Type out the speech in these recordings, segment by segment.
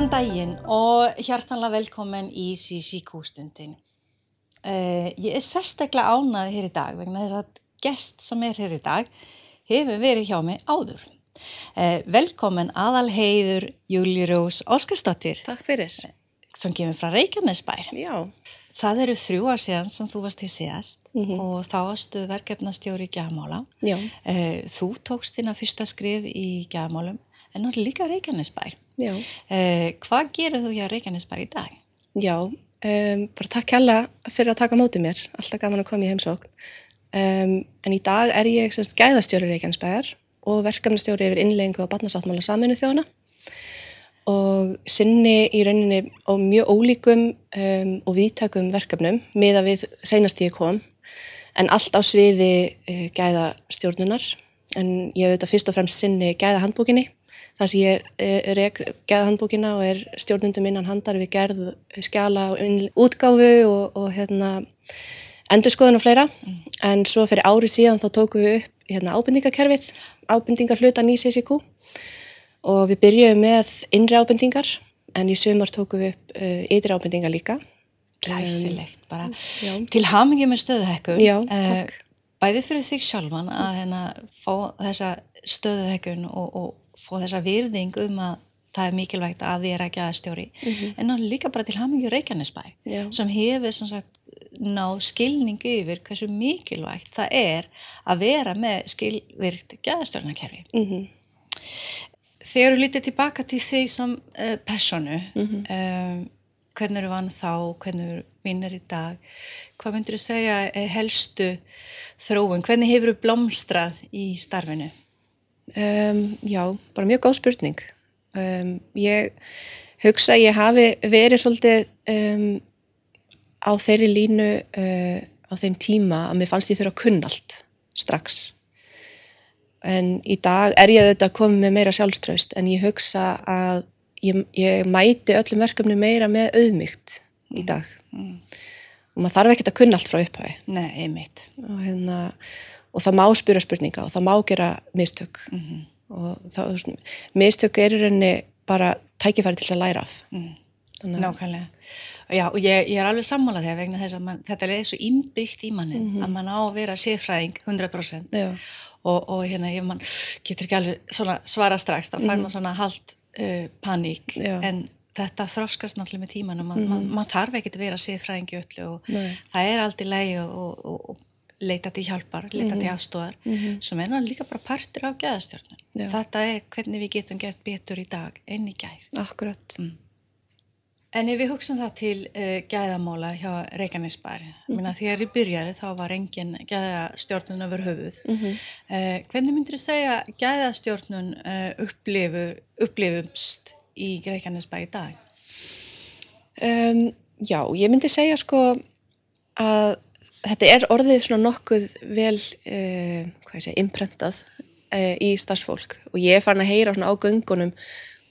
Góðan daginn og hjartanlega velkomin í CCQ-stundin. Uh, ég er sérstaklega ánaði hér í dag vegna þess að gest sem er hér í dag hefur verið hjá mig áður. Uh, velkomin aðalheiður Júli Rós Óskarsdóttir Takk fyrir. sem kemur frá Reykjanesbær. Já, Það eru þrjú ár síðan sem þú varst til síðast Mhm. og þá varstu verkefnastjóri í gæðmála. já, Uh, þú tókst þína fyrsta skrif í gæðmálum en náttúrulega líka Reykjanesbær. Uh, hvað gerir þú hjá Reykjanesbær í dag? já. Um, bara takk hella fyrir að taka á móti mér. Alltaf gaman að koma í heimsókn. Um, en í dag er ég semst gæðastjóri Reykjanesbæjar og verkefnastjóri yfir innleggingu og barnasáttmála saminu þjóðana og sinni í rauninni á mjög ólíkum um, og viðtakum verkefnum miða við seinast ég kom en allt á sviði uh, gæðastjórnunar en ég auðvitað fyrst og fremst sinni gæðahandbókinni þar sem ég er, er gæðahandbókina og er stjórnundum innan handar við gerð skjala og útgáfu og, og hérna endurskoðun og fleira en svo fyrir ári síðan þá tókum við upp hérna ábendingakerfið ábendingar hluta nýs SIQ og við byrjuðum með innri ábendingar en í sumar tókum við upp uh, ytri ábendingar líka Glæsilegt, bara já. til hamingi með stöðuhekku. Já, Eh, takk. Bæði fyrir þig sjálfan að hérna fá þessa stöðuhekkun og, og fá þessa virðing um að það er mikilvægt að er ekki aðstjóri. En náttúrulega líka bara til hamingi Reykjanesbæ. Já. sem hefur sagt náð skilning yfir hversu mikilvægt það er að vera með skilvirkt gæðastjórnakerfi. Mm Þegar þú lítið tilbaka til þig sem uh, personu, Mhm. um, hvernig eru vann þá, hvernig eru vinnir í dag, hvað myndir þú segja er helstu þróun, hvernig hefur þú blómstrað í starfinu? Um, já, bara mjög góð spurning. Um, ég hugsa að ég hafi verið svolítið á þeirri línu uh, á þeim tíma að mér fannst ég þurfa að kunna allt strax. En í dag er ég auðvitað komið með meira sjálfströst en ég hugsa að ég, ég mæti öllum verkefni meira með auðmygt í dag. Og maður þarf ekkert að kunna allt frá upphæði Nei, einmitt. og, hérna, og það má spyrja spurninga og það má gera mistök. Og það, veist, mistök er í rauninni bara tækifæri til þess að læra af. Að- Nákvæmlega. Já, og ég, ég er alveg sammálað þegar vegna þess að man, þetta er svo innbyggt í mannin að mann á að vera séfræðing 100% Já. og, og hérna ef mann getur ekki alveg svona svara strax þá fær maður svona halt uh, paník. En þetta þroskast náttúrulega með tímanum man, man, man þarf ekki að vera séfræðing í öllu og Nei. það er aldrei leið og, og, og, og leita til hjálpar, leita til aðstóðar sem er náttúrulega líka bara partur af geðastjórnum. Já. Þetta er hvernig við getum gert betur í dag enn í gær. Akkurat En ef við hugsaum það til uh, gæðamóla hjá Reykjanesbær, mm. minna þegar ég byrjaði þá var engin gæðastjórnun öfur höfuð. Mhm. uh, hvernig myndir þú segja gæðastjórnun uh, upplifu, upplifumst í Reykjanesbær í dag? um, Já, ég myndi segja sko að þetta er orðið svona nokkuð vel uh, hvað ég segja, imprentað uh, í starfsfólk. Og ég er farin að heyra svona á göngunum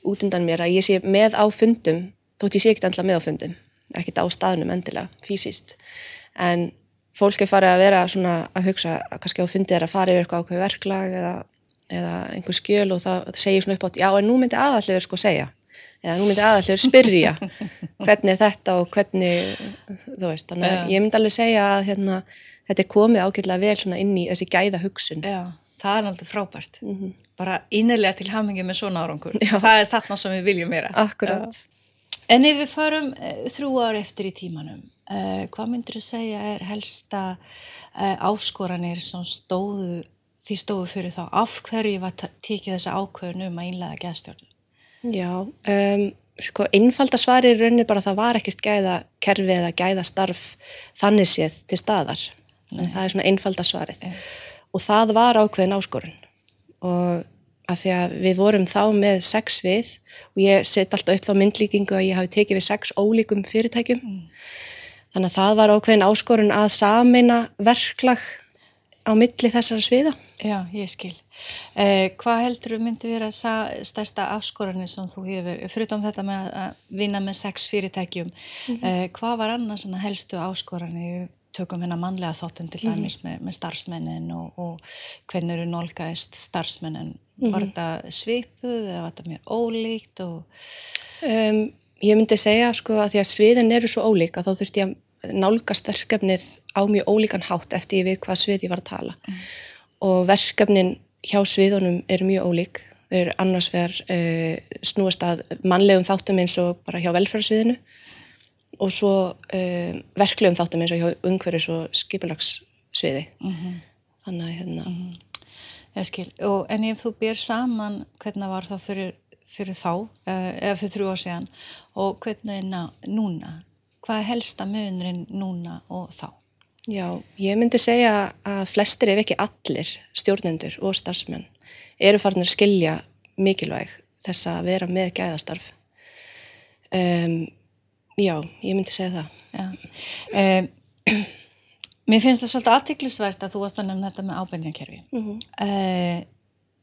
út undan mér að ég sé með á fundum þótt ég sé ekkert endla með á fundum ekkert á staðnum endilega, fysiskt. En fólk er farið að vera svona að hugsa að kannski á fundi er að fara yfir eitthvað ákveð verklag eða, eða einhver skjöl og það, það segir svona upp átt já en nú myndi aðallegur sko segja eða nú myndi aðallegur spyrja hvernig er þetta og hvernig þú veist, þannig að ég myndi alveg segja að hérna, þetta er komið ágætlega vel svona inn í þessi gæða hugsun Já, það er náttúrulega frábært. Bara innilega til hamingi með svona árangur. Já. Það er þarna sem við viljum vera. Akkurat. En ef við förum uh, þrjú ár eftir í tímanum, uh, hvað myndir þú segja er helsta uh, áskoranir sem stóðu, því stóðu fyrir þá? Af hverju var tekið þessa ákvörðun um að einlega geðstjórnum? Já, um, sko, einfalda svari er rauninni bara að það var ekkert gæða kerfi eða gæða starf þannig séð til staðar. Þannig að það er svona einfalda svarið. Og það var ákveðin áskorun. Og að því að við vorum þá með sex við og ég set alltaf upp þá myndlíkingu að ég hafi tekið við sex ólíkum fyrirtækjum. Þannig að það var ákveðin áskorun að samina verklag á milli þessara sviða. Já, ég skil. Eh, hvað heldur þú myndi vera stærsta áskoranir sem þú hefur, fyrir þetta með að vinna með sex fyrirtækjum, eh, hvað var annars helstu áskoranir? tökum hérna mannlega þáttun til dæmis með, með starfsmennin og, og hvernig eru nálgæðist starfsmennin. Var þetta svipuð eða var þetta mjög ólíkt og Um, ég myndi segja sko að því að sviðin eru svo ólík að þá þurfti ég að nálgast verkefnið á mjög ólíkan hátt eftir ég við hvað svið ég var að tala. Og verkefnin hjá sviðunum eru mjög ólík. Þau eru annars vegar uh, snúast að mannlegum þáttum eins og bara hjá velferðsviðinu og svo uh, verklegum þáttum eins og hjá umhverfis og skipulagssviði. Þannig að hérna, Ég skil, og en ef þú ber saman hvernig það var þá fyrir, fyrir þá, eh, eða fyrir þrjú ár síðan og hvernig er núna, hvað er helsta munurinn núna og þá? Já, ég myndi segja að flestir ef ekki allir stjórnendur og starfsmenn eru farin að skilja mikilvæg þess að vera með gæðastarf. Um, já, ég myndi segja það. Um, mér finnst það svolítið aðtiklisvert að þú varst að nefna þetta með ábyrningarkerfi. Mm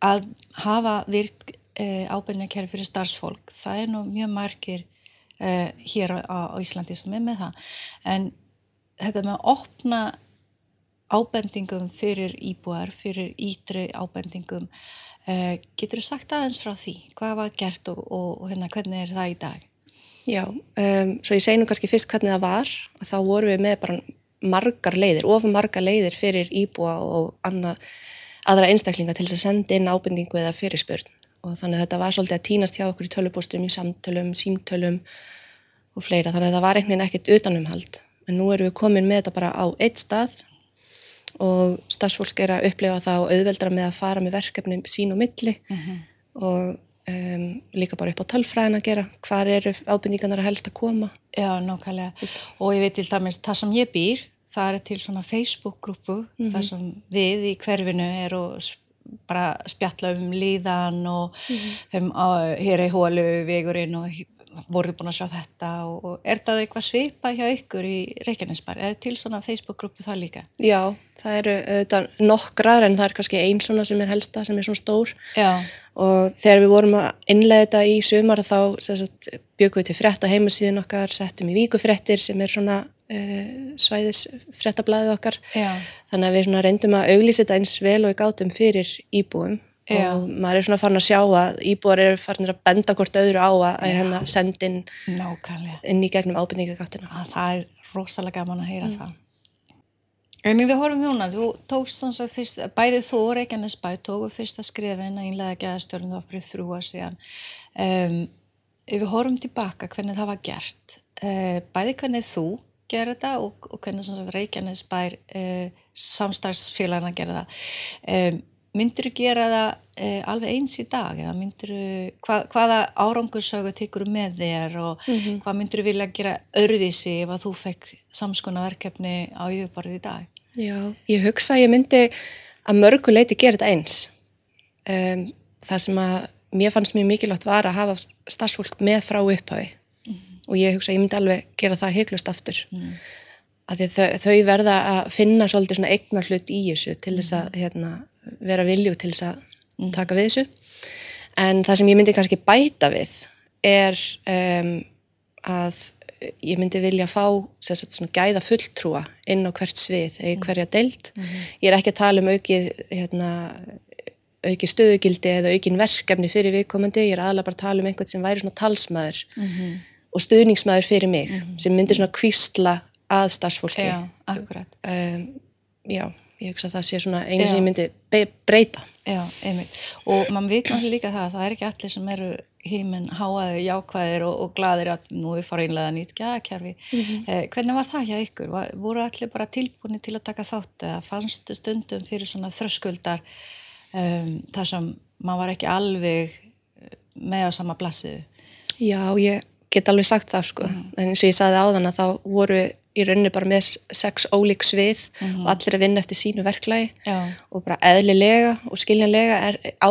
að hafa virt uh, ábyrningarkerfi fyrir starfsfólk, það er nú mjög margir uh, hér á, á Íslandi sem er með það. En þetta með að opna ábendingum fyrir íbúar, fyrir ítri ábendingum, uh, getur þú sagt aðeins frá því? Hvað var gert og, og, og hérna, hvernig er það í dag? Já, um, svo ég segi nú kannski fyrst hvernig það var, að þá vorum við með bara margar leiðir, ofur margar leiðir fyrir íbúa og annað, aðra einstaklinga til þess að senda inn ábendingu eða fyrirspurn og þannig að þetta var svolítið að týnast hjá okkur í tölupóstum, í samtölum, símtölum og fleira, þannig að það var einhvern veginn ekkert utanumhald. En nú erum við komin með þetta bara á eitt stað og starfsfólk er að upplifa það og auðveldra með að fara með verkefni sín og milli og um, líka bara upp á tölfræðin að gera, hvar eru ábendingarnar að helst að koma. Já, nákvæmlega. Og ég veit til dæmis, það sem ég býr, það er til svona Facebook-grúpu, þar sem við í hverfinu er og bara spjalla um líðan og þeim á, hér er hólu vegurinn og voruð búin að sjá þetta og, og er það eitthvað svipa hjá ykkur í Reykjanesbar? Er til svona Facebook-grúpu það líka? Já, það eru auðvitað nokkrar en það er kannski ein svona sem er helsta sem er svona stór Já, og þegar við vorum að innlega þetta í sumar þá byggum við til frétta heimasíðun okkar, settum í víkufréttir sem er svona uh, svæðis fréttablaðið okkar já, þannig að við reyndum að auglýsa þetta eins vel og við gátum fyrir íbúum Já. og maður er svona farin að sjá að íbúar eru farin að benda hvort öðru á að, að hérna sendin nákvæmlega. inn í gegnum ábyrningagáttina. að það er rosalega gaman að heyra það. En við horfum núna, þú tókst þannig að fyrst, bæði þú og Reykjanesbæ tóku fyrsta skrefin að einlega geðastjórn þá fyrir þrjú að síðan. Um, ef við horfum tilbaka hvernig það var gert, uh, bæði hvernig þú gerði þetta og, og hvernig sem sagt Reykjanesbær uh, samstarfsfélagana gerði það. Um, myndir þú gera það uh, alveg eins í dag eða myndir þú, hvað, hvaða árangursögu tekur með þér og hvað myndir þú vilja gera öðruvísi ef að þú fekk samskona verkefni á yfirborðið í dag? Já, ég hugsa að ég myndi að mörgu leiti gera þetta eins. Um, það sem að mér fannst mjög mikilvægt var að hafa starfsfólk með frá upphafi og ég hugsa að ég myndi alveg gera það heiklust aftur. Mm. Þau, þau verða að finna svolítið svona eignar hlut í þessu til þess að hérna, vera vilju til þess að taka við þessu. En það sem ég myndi kannski bæta við er um, að ég myndi vilja fá sagt, svona gæða fulltrúa inn á hvert svið eða í hverja deild. Ég er ekki að tala um aukið, hérna, aukið stöðugildi eða aukin verkefni fyrir viðkomandi. Ég er aðalega bara að tala um einhvern sem væri svona talsmaður og stuðningsmaður fyrir mig sem myndi svona kvísla að starfsfólki. Já, akkurat. Um, já, ég hugsa að það sé svona einu sem ég myndi breyta. Já, einmitt. Og mann veit náttúrulega líka það að það er ekki allir sem eru híminn háaði, jákvæðir og, og gladir að nú er fara einlega nýtt gæðakerfi. eh, hvernig var það hjá ykkur? Var, voru allir bara tilbúinni til að taka þátt eða fannstu stundum fyrir svona þröskuldar um, þar sem maður var ekki alveg eh, með á sama blassiðu? Já, ég get alveg sagt það sko. En eins og ég saði áðan að þá voru í rauninni bara með sex ólík svið og allir að vinna eftir sínu verklagi. Já, og bara eðlilega og skiljanlega er, á,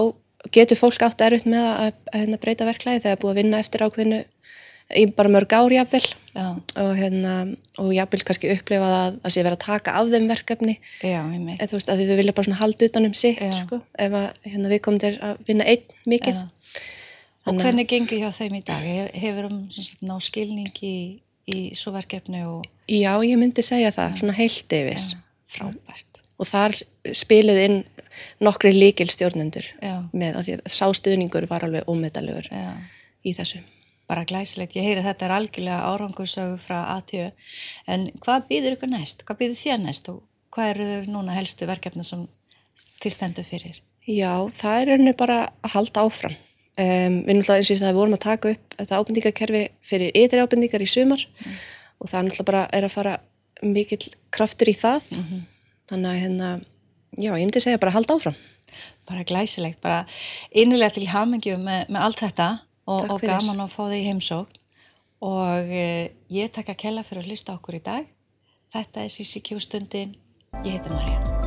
getur fólk átt erfitt með að, að, að hérna, breyta verklagi þegar búið að vinna eftir ákveðinu í bara mörg ár jafnvel. Já, og, hérna, og jafnvel kannski upplifa það að sé verið að taka af þeim verkefni. Já, eða þú veist að þau vilja bara halda utan um sitt sko, ef að hérna, við komum til að vinna einn mikið. Og hvernig gengur hjá þeim í dag? Hef- Hefur um ná skilningi í svo verkefni og Já, ég myndi segja það, svona heilt yfir. ja, frábært. Og þar spiluð inn nokkri líkil stjórnendur Já, með að því að sá stuðningur var alveg ómetalögur já, í þessu. bara glæsilegt. Ég heyri að þetta er algjörlega árangursögu frá ATÖ. En hvað býður ykkur næst? Hvað býður þér næst og hvað eru þau núna helstu verkefni sem þið stendur fyrir? Já, það er rauninni bara að halda áfram. Um, við náttúrulega eins og ég sagði, við vorum að taka upp þetta ábendingakerfi fyrir ytri ábendingar í sumar og það náttúrulega bara er að fara mikill kraftur í það. Þannig að hérna, já, ég myndi segja bara að halda áfram. Bara glæsilegt, bara innilega til hamingju með, með allt þetta og, Takk og gaman að fá þig í heimsókn og e, ég taka kella fyrir að hlusta okkur í dag. Þetta er CCQ stundin, ég heiti Marja.